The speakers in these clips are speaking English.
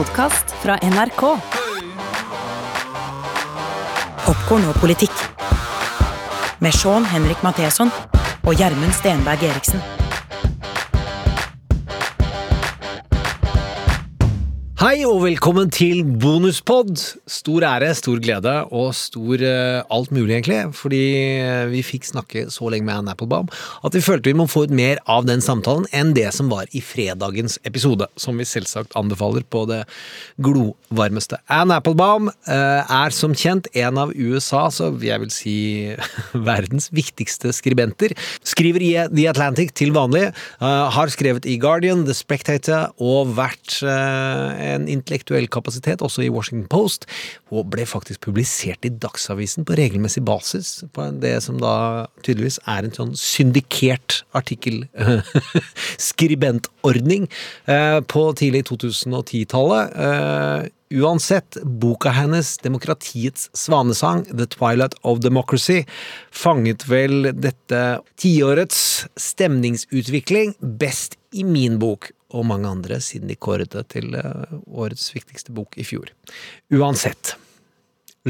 podkast fra NRK. Popkorn og politikk. Med Sean Henrik Matheson og Gjermund Stenberg Eriksen. Hei og velkommen til Bonuspod. Stor ære, stor glede og stor uh, alt mulig, egentlig. Fordi eh, vi fikk snakke så lenge med Ann Applebaum at vi følte vi må få ut mer av den samtalen enn det som var i fredagens episode, som vi selvsagt anbefaler på det glovarmeste. Ann Applebaum uh, er som kjent en av USA, så jeg vil si verdens viktigste skribenter. Skriver i The Atlantic til vanlig, Uh, har skrevet i Guardian, The Spectator og vært en intellektuell kapasitet, også i Washington Post, og ble faktisk publisert i Dagsavisen på regelmessig basis, på det som da tydeligvis er en sånn syndikert artikkelskribentordning eh, på tidlig 2010-tallet. Eh, Uansett, boka hennes, Demokratiets svanesang, The Twilight of Democracy, fanget vel dette tiårets stemningsutvikling best i min bok, og mange andre, siden de kåret det til eh, årets viktigste bok i fjor. Uansett,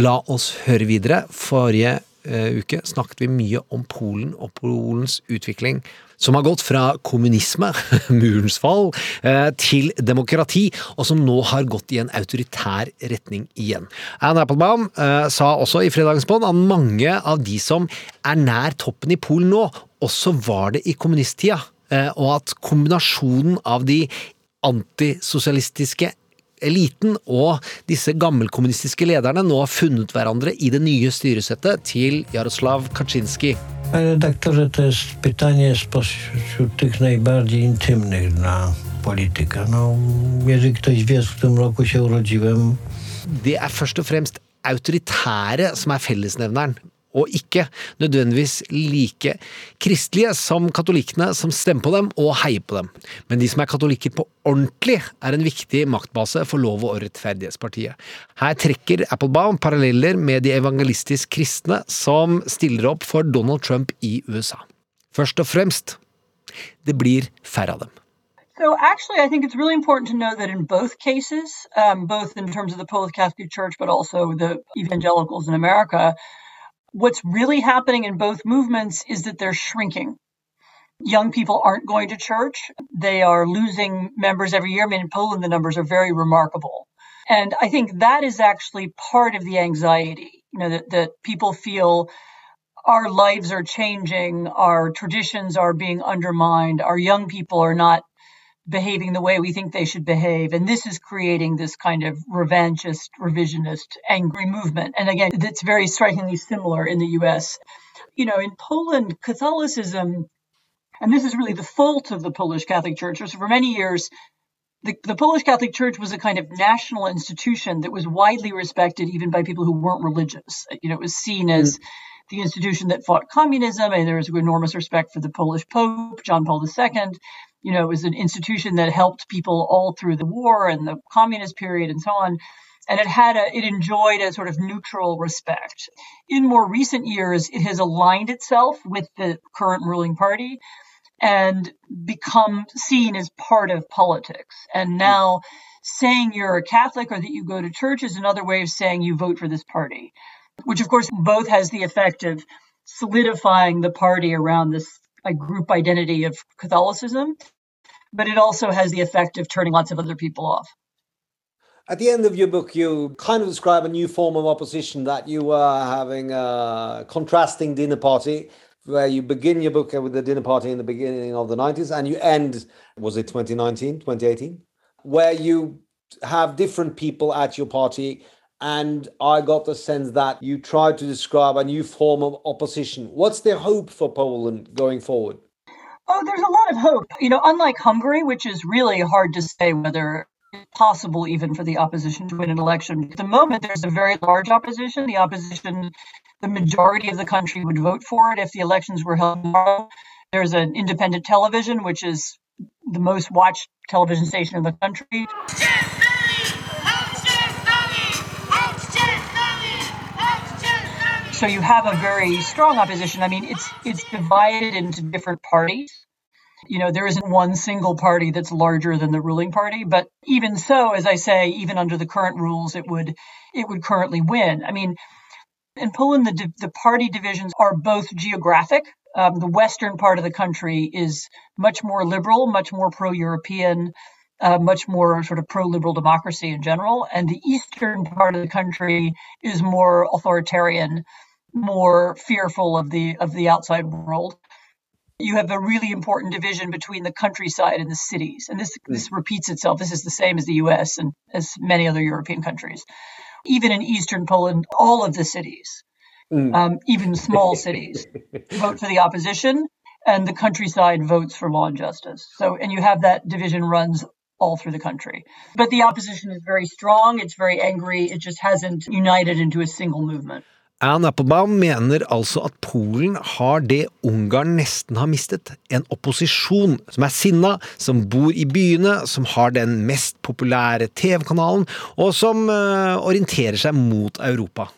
la oss høre videre. Forrige eh, uke snakket vi mye om Polen og Polens utvikling, som har gått fra kommunisme, murens fall, eh, til demokrati, og som nå har gått i en autoritær retning igjen. Anne Applebaum sa også i fredagens bånd at mange av de som er nær toppen i Polen nå, også var det i kommunisttida, og at kombinasjonen av de antisosialistiske eliten og disse gammelkommunistiske lederne nå har funnet hverandre i det nye styresettet til Jaroslav Kaczynski. Redaktorze, to jest pytanie spośród tych najbardziej intymnych dla polityka. No, jeżeli ktoś wie, w którym roku się urodziłem, Det er først og fremst autoritære som er fellesnevneren, og ikke nødvendigvis like kristelige som katolikkene som stemmer på dem og heier på dem. Men de som er katolikker på ordentlig, er en viktig maktbase for Lov- og rettferdighetspartiet. Her trekker Applebaum paralleller med de evangelistisk kristne som stiller opp for Donald Trump i USA. Først og fremst, det blir færre av dem. So actually, I think it's really important to know that in both cases, um, both in terms of the Polish Catholic Church, but also the evangelicals in America, what's really happening in both movements is that they're shrinking. Young people aren't going to church. They are losing members every year. I mean, in Poland, the numbers are very remarkable. And I think that is actually part of the anxiety, you know, that, that people feel our lives are changing, our traditions are being undermined, our young people are not behaving the way we think they should behave. And this is creating this kind of revanchist, revisionist, angry movement. And again, it's very strikingly similar in the US. You know, in Poland, Catholicism, and this is really the fault of the Polish Catholic Church, so for many years, the, the Polish Catholic Church was a kind of national institution that was widely respected even by people who weren't religious. You know, it was seen as mm. The institution that fought communism, and there was enormous respect for the Polish Pope, John Paul II. You know, it was an institution that helped people all through the war and the communist period and so on. And it had a, it enjoyed a sort of neutral respect. In more recent years, it has aligned itself with the current ruling party and become seen as part of politics. And now saying you're a Catholic or that you go to church is another way of saying you vote for this party, which of course both has the effect of solidifying the party around this group identity of Catholicism, but it also has the effect of turning lots of other people off. At the end of your book, you kind of describe a new form of opposition that you were having a contrasting dinner party, where you begin your book with the dinner party in the beginning of the 90s and you end, was it 2019, 2018? Where you have different people at your party. And I got the sense that you tried to describe a new form of opposition. What's the hope for Poland going forward? Oh, there's a lot of hope. You know, unlike Hungary, which is really hard to say whether it's possible even for the opposition to win an election. At the moment, there's a very large opposition. The opposition, the majority of the country would vote for it if the elections were held tomorrow. There's an independent television, which is the most watched television station in the country. So you have a very strong opposition. I mean, it's it's divided into different parties. You know, there isn't one single party that's larger than the ruling party, but even so, as I say, even under the current rules, it would it would currently win. I mean, in Poland, the the party divisions are both geographic. Um, the western part of the country is much more liberal, much more pro-European, uh, much more sort of pro-liberal democracy in general, and the eastern part of the country is more authoritarian, more fearful of the of the outside world you have a really important division between the countryside and the cities. And this, this repeats itself. This is the same as the US and as many other European countries. Even in eastern Poland, all of the cities, mm. um, even small cities, vote for the opposition, and the countryside votes for law and justice. So, and you have that division runs all through the country. But the opposition is very strong, it's very angry, it just hasn't united into a single movement. Anne Applebaum mener altså at Polen har det Ungarn nesten har mistet, en opposisjon som er sinna, som bor i byene, som har den mest populære TV-kanalen, og som uh, orienterer seg mot Europa.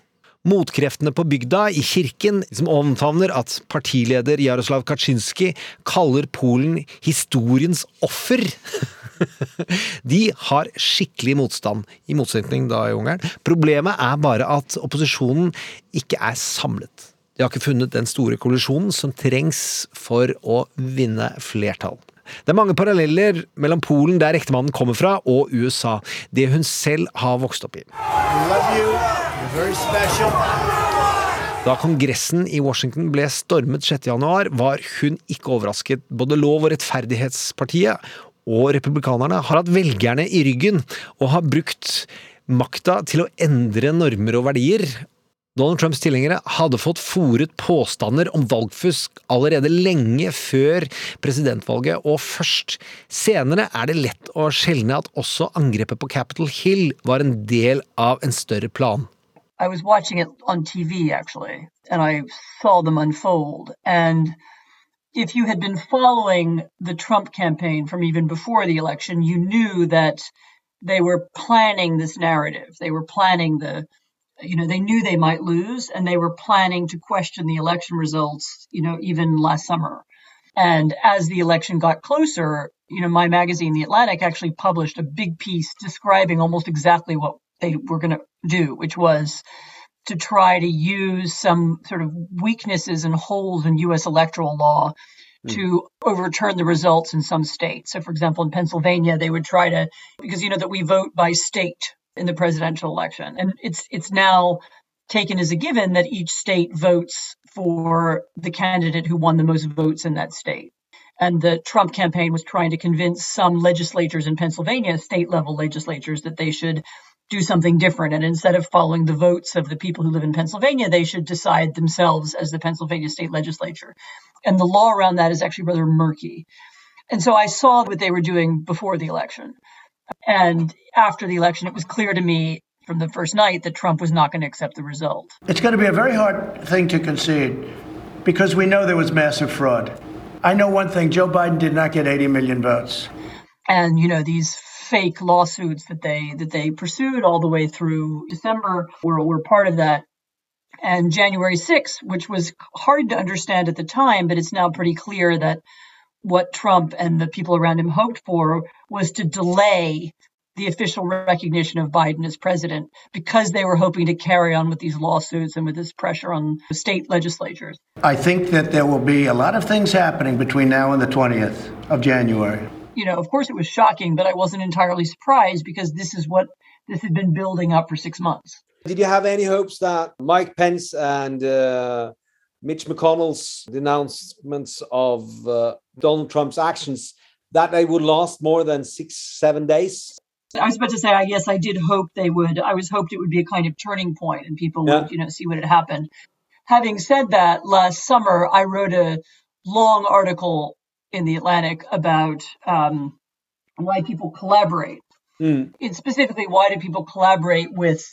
Motkreftene på bygda, i kirken, som omfavner at partileder Jaroslav Kaczynski kaller Polen historiens offer De har skikkelig motstand, i motsetning da i Ungarn. Problemet er bare at opposisjonen ikke er samlet. De har ikke funnet den store kollisjonen som trengs for å vinne flertall. Det er mange paralleller mellom Polen, der ektemannen kommer fra, og USA. Det hun selv har vokst opp i. Da Kongressen i Washington ble stormet 6.1, var hun ikke overrasket. Både Lov- og rettferdighetspartiet og republikanerne har hatt velgerne i ryggen og har brukt makta til å endre normer og verdier. Donald Trumps tilhengere hadde fått fòret påstander om valgfusk allerede lenge før presidentvalget, og først senere er det lett å skjelne at også angrepet på Capitol Hill var en del av en større plan. I was watching it TV actually, and I saw them unfold. And if you had been following the Trump campaign from even before the election, you knew that they were planning this narrative. They were planning the, you know, they knew they might lose and they were planning to question the election results, you know, even last summer. And as the election got closer, you know, my magazine, The Atlantic, actually published a big piece describing almost exactly what they were going to do, which was to try to use some sort of weaknesses and holes in U.S. electoral law mm. to overturn the results in some states. So, for example, in Pennsylvania, they would try to, because you know that we vote by state in the presidential election, and it's it's now taken as a given that each state votes for the candidate who won the most votes in that state. And the Trump campaign was trying to convince some legislatures in Pennsylvania, state level legislatures, that they should do something different. And instead of following the votes of the people who live in Pennsylvania, they should decide themselves as the Pennsylvania state legislature. And the law around that is actually rather murky. And so I saw what they were doing before the election. And after the election, it was clear to me from the first night that Trump was not going to accept the result. It's going to be a very hard thing to concede because we know there was massive fraud. I know one thing Joe Biden did not get 80 million votes. And, you know, these fake lawsuits that they that they pursued all the way through December were, were part of that. And January 6th, which was hard to understand at the time, but it's now pretty clear that what Trump and the people around him hoped for was to delay the official recognition of Biden as president because they were hoping to carry on with these lawsuits and with this pressure on state legislatures. I think that there will be a lot of things happening between now and the 20th of January you know, of course it was shocking, but I wasn't entirely surprised because this is what this had been building up for six months. Did you have any hopes that Mike Pence and uh, Mitch McConnell's denouncements of uh, Donald Trump's actions that they would last more than six, seven days? I was about to say, I guess I did hope they would. I was hoped it would be a kind of turning point and people yeah. would, you know, see what had happened. Having said that, last summer I wrote a long article in the Atlantic about um, why people collaborate. Mm. It's specifically why do people collaborate with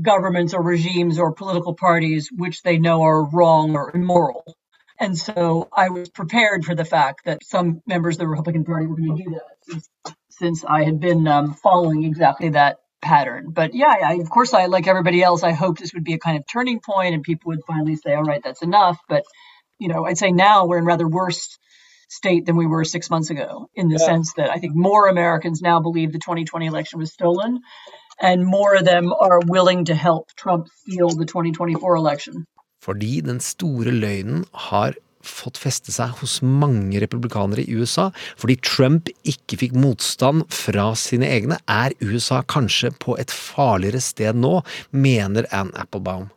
governments or regimes or political parties which they know are wrong or immoral. And so I was prepared for the fact that some members of the Republican Party were going to do that since, since I had been um, following exactly that pattern. But yeah, I, of course, I like everybody else. I hope this would be a kind of turning point and people would finally say, "All right, that's enough." But you know, I'd say now we're in rather worse state than we were six months ago, in the yeah. sense that I think more Americans now believe the 2020 election was stolen, and more of them are willing to help Trump steal the 2024 election. Fordi den store løgnen har fått feste seg hos mange republikanere i USA. Fordi Trump ikke fikk motstand fra sine egne, er USA kanskje på et farligere sted nå, mener Ann Applebaum.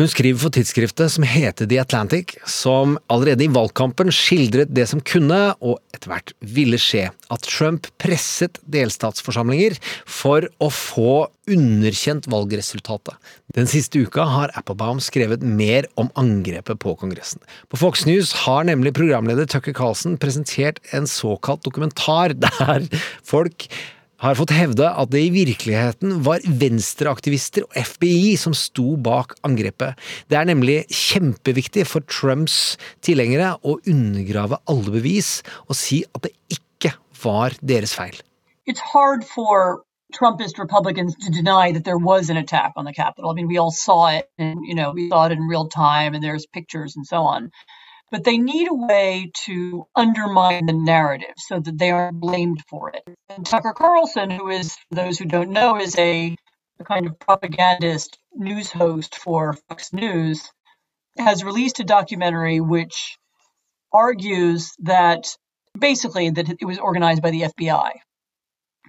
Hun skriver for tidsskriftet som heter The Atlantic, som allerede i valgkampen skildret det som kunne, og etter hvert ville skje, at Trump presset delstatsforsamlinger for å få underkjent valgresultatet. Den siste uka har Applebaum skrevet mer om angrepet på Kongressen. På Fox News har nemlig programleder Tucker Carlson presentert en såkalt dokumentar der folk har fått hevde at det i virkeligheten var venstreaktivister og FBI som sto bak angrepet. Det er nemlig kjempeviktig for Trumps tilhengere å undergrave alle bevis og si at det ikke var deres feil. Trumpist Republicans to deny that there was an attack on the Capitol. I mean, we all saw it, and you know, we saw it in real time, and there's pictures and so on. But they need a way to undermine the narrative so that they aren't blamed for it. And Tucker Carlson, who is, for those who don't know, is a, a kind of propagandist news host for Fox News, has released a documentary which argues that basically that it was organized by the FBI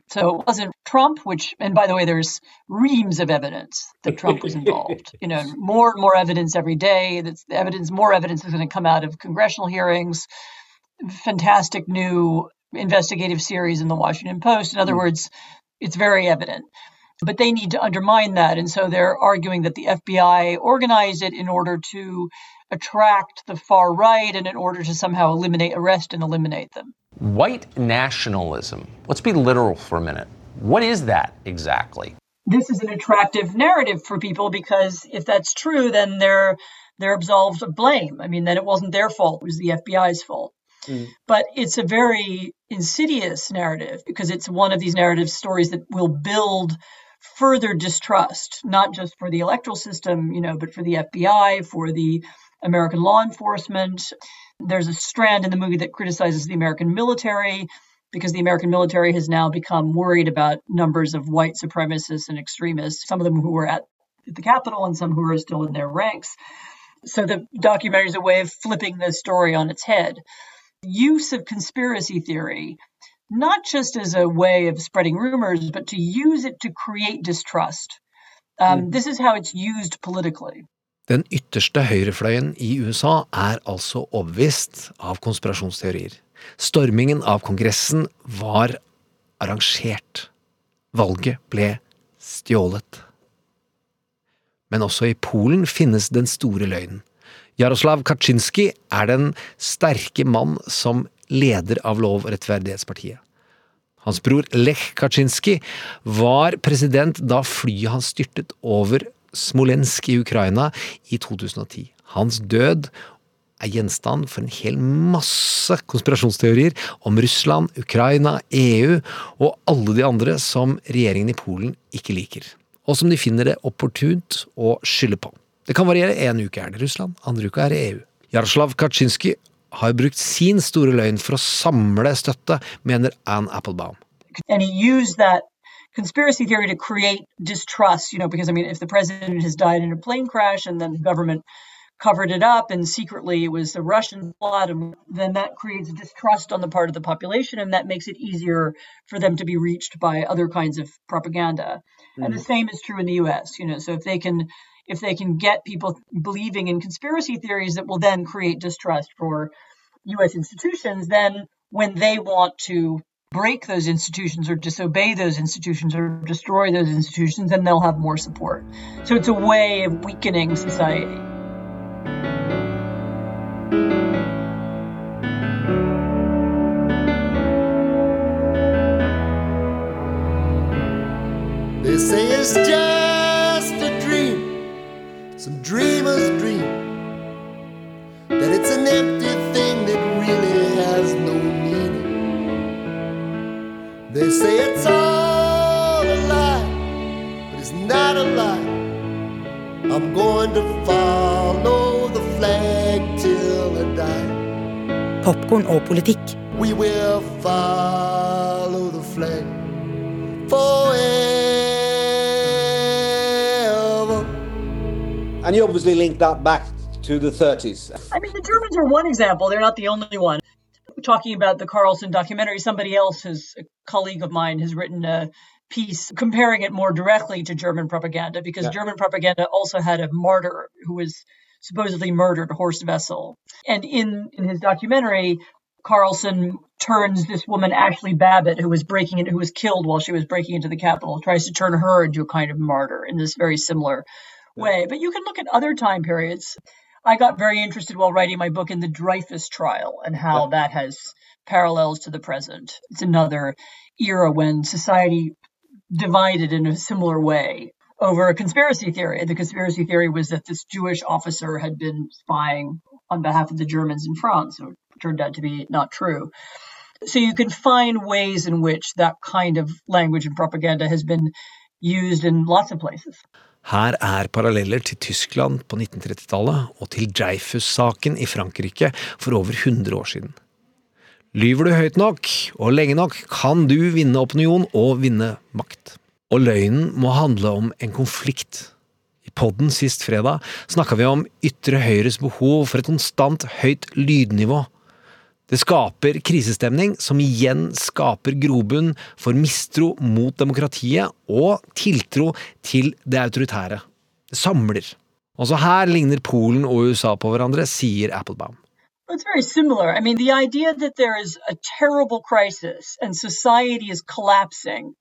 so it wasn't Trump, which, and by the way, there's reams of evidence that Trump was involved. you know, more and more evidence every day. That's the evidence, more evidence is going to come out of congressional hearings. Fantastic new investigative series in the Washington Post. In other mm. words, it's very evident. But they need to undermine that. And so they're arguing that the FBI organized it in order to attract the far right and in order to somehow eliminate, arrest, and eliminate them. White nationalism. Let's be literal for a minute. What is that exactly? This is an attractive narrative for people because if that's true, then they're they're absolved of blame. I mean, then it wasn't their fault; it was the FBI's fault. Mm. But it's a very insidious narrative because it's one of these narrative stories that will build further distrust, not just for the electoral system, you know, but for the FBI, for the American law enforcement. There's a strand in the movie that criticizes the American military because the American military has now become worried about numbers of white supremacists and extremists, some of them who were at the Capitol and some who are still in their ranks. So the documentary is a way of flipping the story on its head. Use of conspiracy theory, not just as a way of spreading rumors, but to use it to create distrust. Um, mm. This is how it's used politically. Den ytterste høyrefløyen i USA er altså overbevist av konspirasjonsteorier. Stormingen av Kongressen var arrangert. Valget ble stjålet. Men også i Polen finnes den store løgnen. Jaroslav Kaczynski er den sterke mann som leder av Lov- og rettferdighetspartiet. Hans bror Lech Kaczynski var president da flyet hans styrtet over Smolensk i Ukraina i 2010. Hans død er gjenstand for en hel masse konspirasjonsteorier om Russland, Ukraina, EU og alle de andre som regjeringen i Polen ikke liker, og som de finner det opportunt å skylde på. Det kan variere. En uke er det Russland, andre uka er det EU. Jaroslav Kaczynski har brukt sin store løgn for å samle støtte, mener Ann Applebaum. And he used that conspiracy theory to create distrust, you know, because I mean, if the president has died in a plane crash and then the government covered it up and secretly it was the Russian plot, and then that creates distrust on the part of the population and that makes it easier for them to be reached by other kinds of propaganda. Mm-hmm. And the mm-hmm. same is true in the US, you know, so if they can if they can get people believing in conspiracy theories that will then create distrust for US institutions, then when they want to break those institutions or disobey those institutions or destroy those institutions, then they'll have more support. So it's a way of weakening society. They say it's just a dream, some dreamer's dream, that it's an empty say it's all a lie, but it's not a lie. I'm going to follow the flag till I die. popkorn og politikk. We will follow the flag forever. And you obviously link that back to the 30s. I mean, the Germans are one example. They're not the only one. Talking about the Carlson documentary, somebody else has, a colleague of mine, has written a piece comparing it more directly to German propaganda because Yeah. German propaganda also had a martyr who was supposedly murdered, Horst Wessel. And in, in his documentary, Carlson turns this woman, Ashli Babbitt, who was breaking in, who was killed while she was breaking into the Capitol, tries to turn her into a kind of martyr in this very similar way. But you can look at other time periods. I got very interested while writing my book in the Dreyfus trial and how that has parallels to the present. It's another era when society divided in a similar way over a conspiracy theory. The conspiracy theory was that this Jewish officer had been spying on behalf of the Germans in France. So it turned out to be not true. So you can find ways in which that kind of language and propaganda has been used in lots of places. Her er paralleller til Tyskland på 1930-tallet og til Dreyfus-saken i Frankrike for over 100 år siden. Lyver du høyt nok og lenge nok, kan du vinne opinion og vinne makt. Og løgnen må handle om en konflikt. I podden sist fredag snakka vi om ytre høyres behov for et konstant høyt lydnivå. Det skaper krisestemning, som igjen skaper grobunn for mistro mot demokratiet og tiltro til det autoritære. Det samler. Også her ligner Polen og USA på hverandre, sier Applebaum. It's very similar. I mean, the idea that there is a terrible crisis and society is collapsing,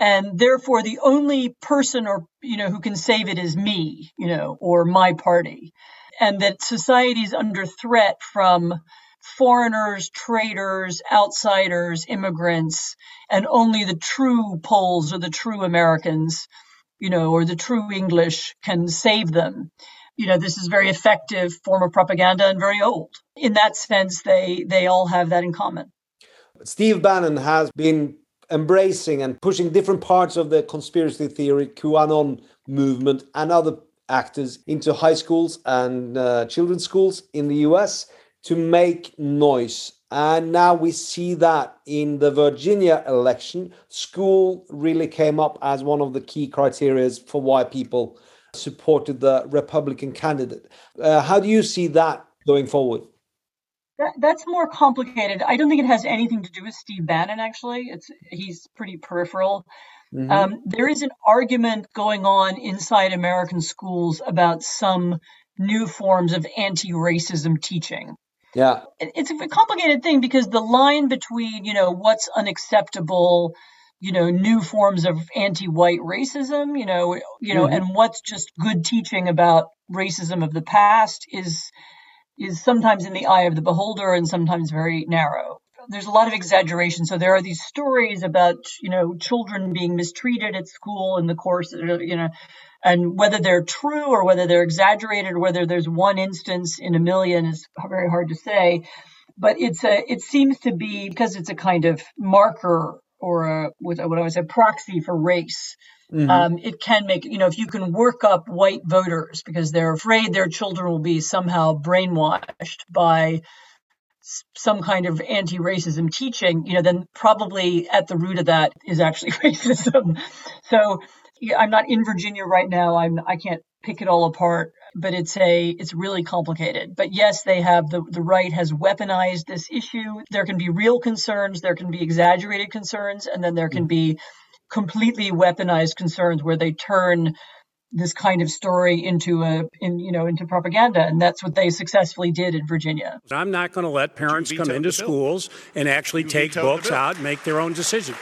and therefore the only person or you know who can save it is me, you know, or my party, and that society is under threat from foreigners, traitors, outsiders, immigrants, and only the true Poles or the true Americans, you know, or the true English can save them. You know this is very effective form of propaganda and very old. In that sense they they all have that in common. Steve Bannon has been embracing and pushing different parts of the conspiracy theory QAnon movement and other actors into high schools and uh, children's schools in the US to make noise. And now we see that in the Virginia election, school really came up as one of the key criteria for why people supported the Republican candidate. Uh, how do you see that going forward? that, that's more complicated i don't think it has anything to do with steve bannon actually it's he's pretty peripheral um, there is an argument going on inside american schools about some new forms of anti-racism teaching Yeah. it's a complicated thing because the line between you know what's unacceptable you know new forms of anti-white racism you know you know mm-hmm. and what's just good teaching about racism of the past is is sometimes in the eye of the beholder and sometimes very narrow. There's a lot of exaggeration. So there are these stories about you know children being mistreated at school in the course you know and whether they're true or whether they're exaggerated or whether there's one instance in a million is very hard to say but it's a it seems to be because it's a kind of marker or a what I would say proxy for race. Um, it can make you know if you can work up white voters because they're afraid their children will be somehow brainwashed by s- some kind of anti-racism teaching, you know, then probably at the root of that is actually racism. So I'm not in Virginia right now. I'm I can't pick it all apart, but it's a it's really complicated. But yes, they have the the right has weaponized this issue. There can be real concerns, there can be exaggerated concerns, and then there can be completely weaponized concerns where they turn this kind of story into a in you know into propaganda and that's what they successfully did in Virginia. I'm not going to let parents come into schools and actually take books out and make their own decision.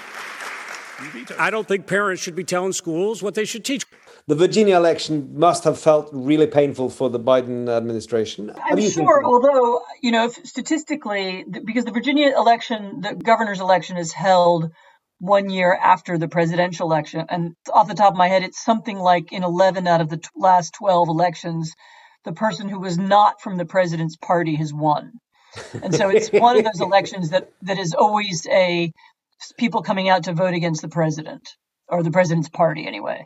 I don't think parents should be telling schools what they should teach. The Virginia election must have felt really painful for the Biden administration. I'm you sure, although you know, statistically, because the Virginia election, the governor's election is held one year after the presidential election, and off the top of my head, it's something like in 11 out of the t- last 12 elections, the person who was not from the president's party has won, and so it's one of those elections that that is always a people coming out to vote against the president or the president's party anyway.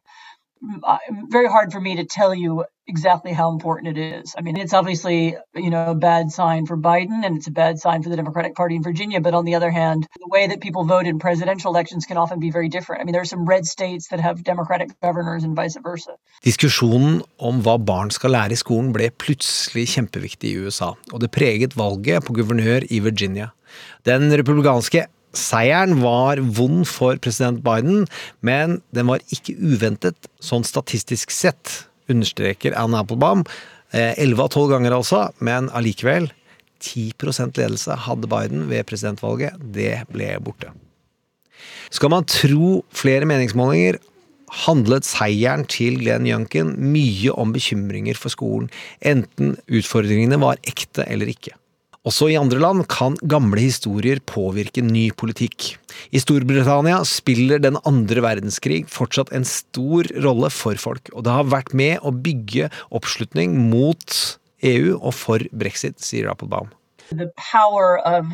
very hard for me to tell you exactly how important it is. I mean, it's obviously, you know, a bad sign for Biden and it's a bad sign for the Democratic Party in Virginia. But on the other hand, the way that people vote in presidential elections can often be very different. I mean, there are some red states that have Democratic governors and vice versa. Diskusjonen om hva barn skal lære i skolen ble plutselig kjempeviktig i USA, og det preget valget på guvernør i Virginia. Den republikanske Seieren var vond for president Biden, men den var ikke uventet sånn statistisk sett, understreker Anne Applebaum. Elleve av tolv ganger altså, men allikevel. 10% ledelse hadde Biden ved presidentvalget. Det ble borte. Skal man tro flere meningsmålinger, handlet seieren til Glenn Youngkin mye om bekymringer for skolen, enten utfordringene var ekte eller ikke. Også i andre land kan gamle historier påvirke ny politikk. I Storbritannia spiller den andre verdenskrig fortsatt en stor rolle for folk, og det har vært med å bygge oppslutning mot EU og for brexit, sier Applebaum. The power of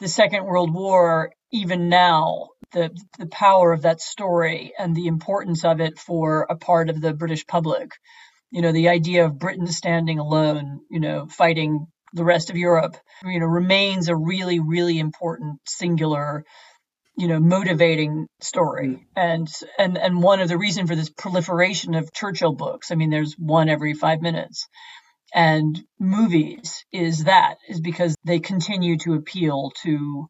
the Second World War, even now, the, the power of that story and the importance of it for a part of the British public. You know, the idea of Britain standing alone, you know, fighting the rest of Europe, you know, remains a really, really important singular, you know, motivating story. Mm. And and and one of the reason for this proliferation of Churchill books, I mean, there's one every five minutes. And movies is that, is because they continue to appeal to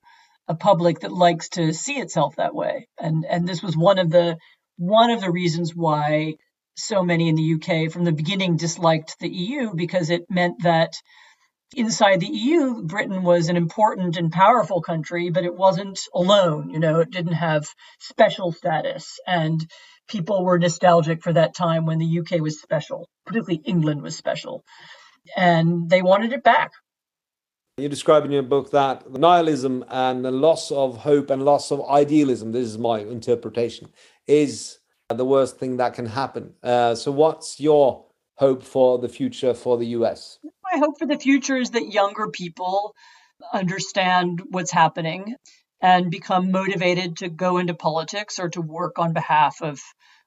a public that likes to see itself that way. And and this was one of the one of the reasons why so many in the UK from the beginning disliked the EU because it meant that inside the EU, Britain was an important and powerful country, but it wasn't alone. You know, it didn't have special status. And people were nostalgic for that time when the UK was special, particularly England was special. And they wanted it back. You describe in your book that nihilism and the loss of hope and loss of idealism, this is my interpretation, is the worst thing that can happen. Uh, so, what's your hope for the future for the US? My hope for the future is that younger people understand what's happening and become motivated to go into politics or to work on behalf of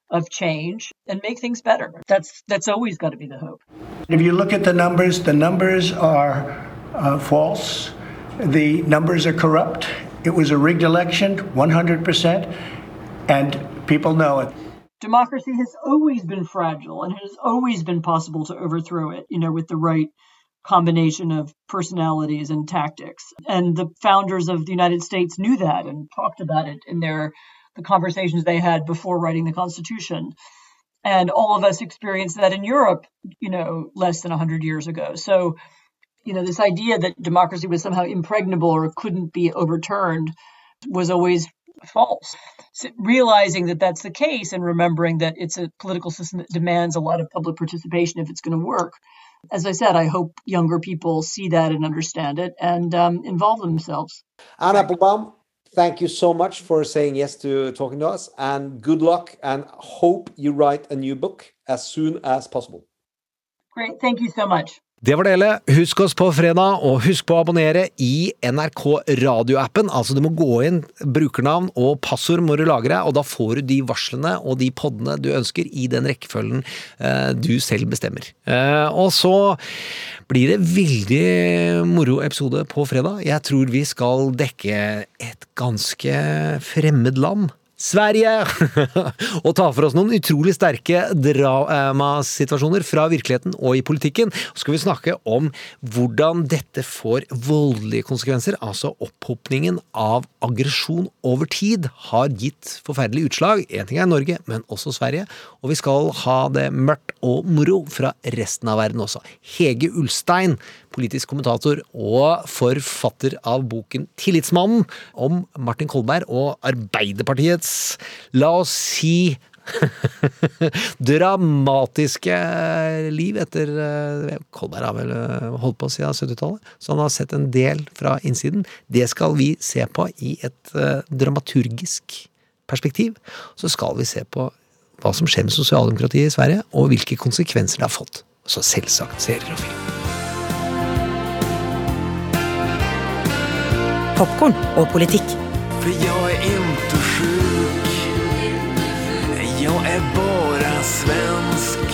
of change and make things better. That's that's always got to be the hope. If you look at the numbers, the numbers are uh, false. The numbers are corrupt. It was a rigged election, 100%, and people know it democracy has always been fragile and it has always been possible to overthrow it, you know, with the right combination of personalities and tactics. And the founders of the United States knew that and talked about it in their the conversations they had before writing the Constitution. And all of us experienced that in Europe, you know, less than 100 years ago. So, you know, this idea that democracy was somehow impregnable or couldn't be overturned was always false. So realizing that that's the case and remembering that it's a political system that demands a lot of public participation if it's going to work. As I said, I hope younger people see that and understand it and um, involve themselves. Anna Applebaum, thank you so much for saying yes to talking to us and good luck and hope you write a new book as soon as possible. Great. Thank you so much. Det var det hele. Husk oss på fredag, og husk på å abonnere i NRK radioappen. Altså, du må gå inn brukernavn og passord må du lagre, og da får du de varslene og de podene du ønsker i den rekkefølgen eh, du selv bestemmer. Eh, og så blir det veldig moro episode på fredag. Jeg tror vi skal dekke et ganske fremmed land. Sverige! og ta for oss noen utrolig sterke dramasituasjoner fra virkeligheten og i politikken. Så skal vi snakke om hvordan dette får voldelige konsekvenser. Altså opphopningen av aggresjon over tid har gitt forferdelige utslag. Én ting er Norge, men også Sverige. Og vi skal ha det mørkt og moro fra resten av verden også. Hege Ulstein politisk kommentator og forfatter av boken Tillitsmannen om Martin Kolberg og Arbeiderpartiets, la oss si dramatiske liv etter eh, Kolberg har vel eh, holdt på siden 70-tallet, så han har sett en del fra innsiden. Det skal vi se på i et eh, dramaturgisk perspektiv. Så skal vi se på hva som skjer med sosialdemokratiet i Sverige, og hvilke konsekvenser det har fått. Så selvsagt serier og film. Popkorn og politikk. For jeg er ikke sjuk. Jeg er bare svensk.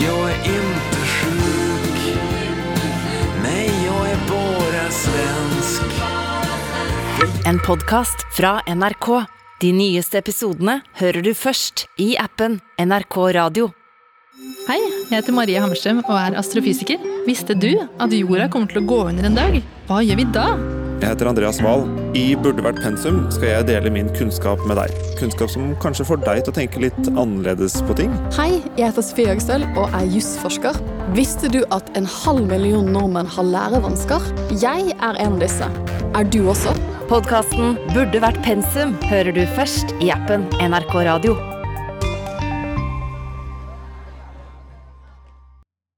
Jeg er ikke sjuk. Nei, jeg er bare svensk. En podkast fra NRK. De nyeste episodene hører du først i appen NRK Radio. Hei, jeg heter Marie Hammerstrøm og er astrofysiker. Visste du at jorda kommer til å gå under en dag? Hva gjør vi da? Jeg heter Andreas Wahl. I Burde vært pensum skal jeg dele min kunnskap med deg. Kunnskap som kanskje får deg til å tenke litt annerledes på ting. Hei, jeg heter Sofie Høgstøl og er jusforsker. Visste du at en halv million nordmenn har lærevansker? Jeg er en av disse. Er du også? Podkasten Burde vært pensum hører du først i appen NRK Radio.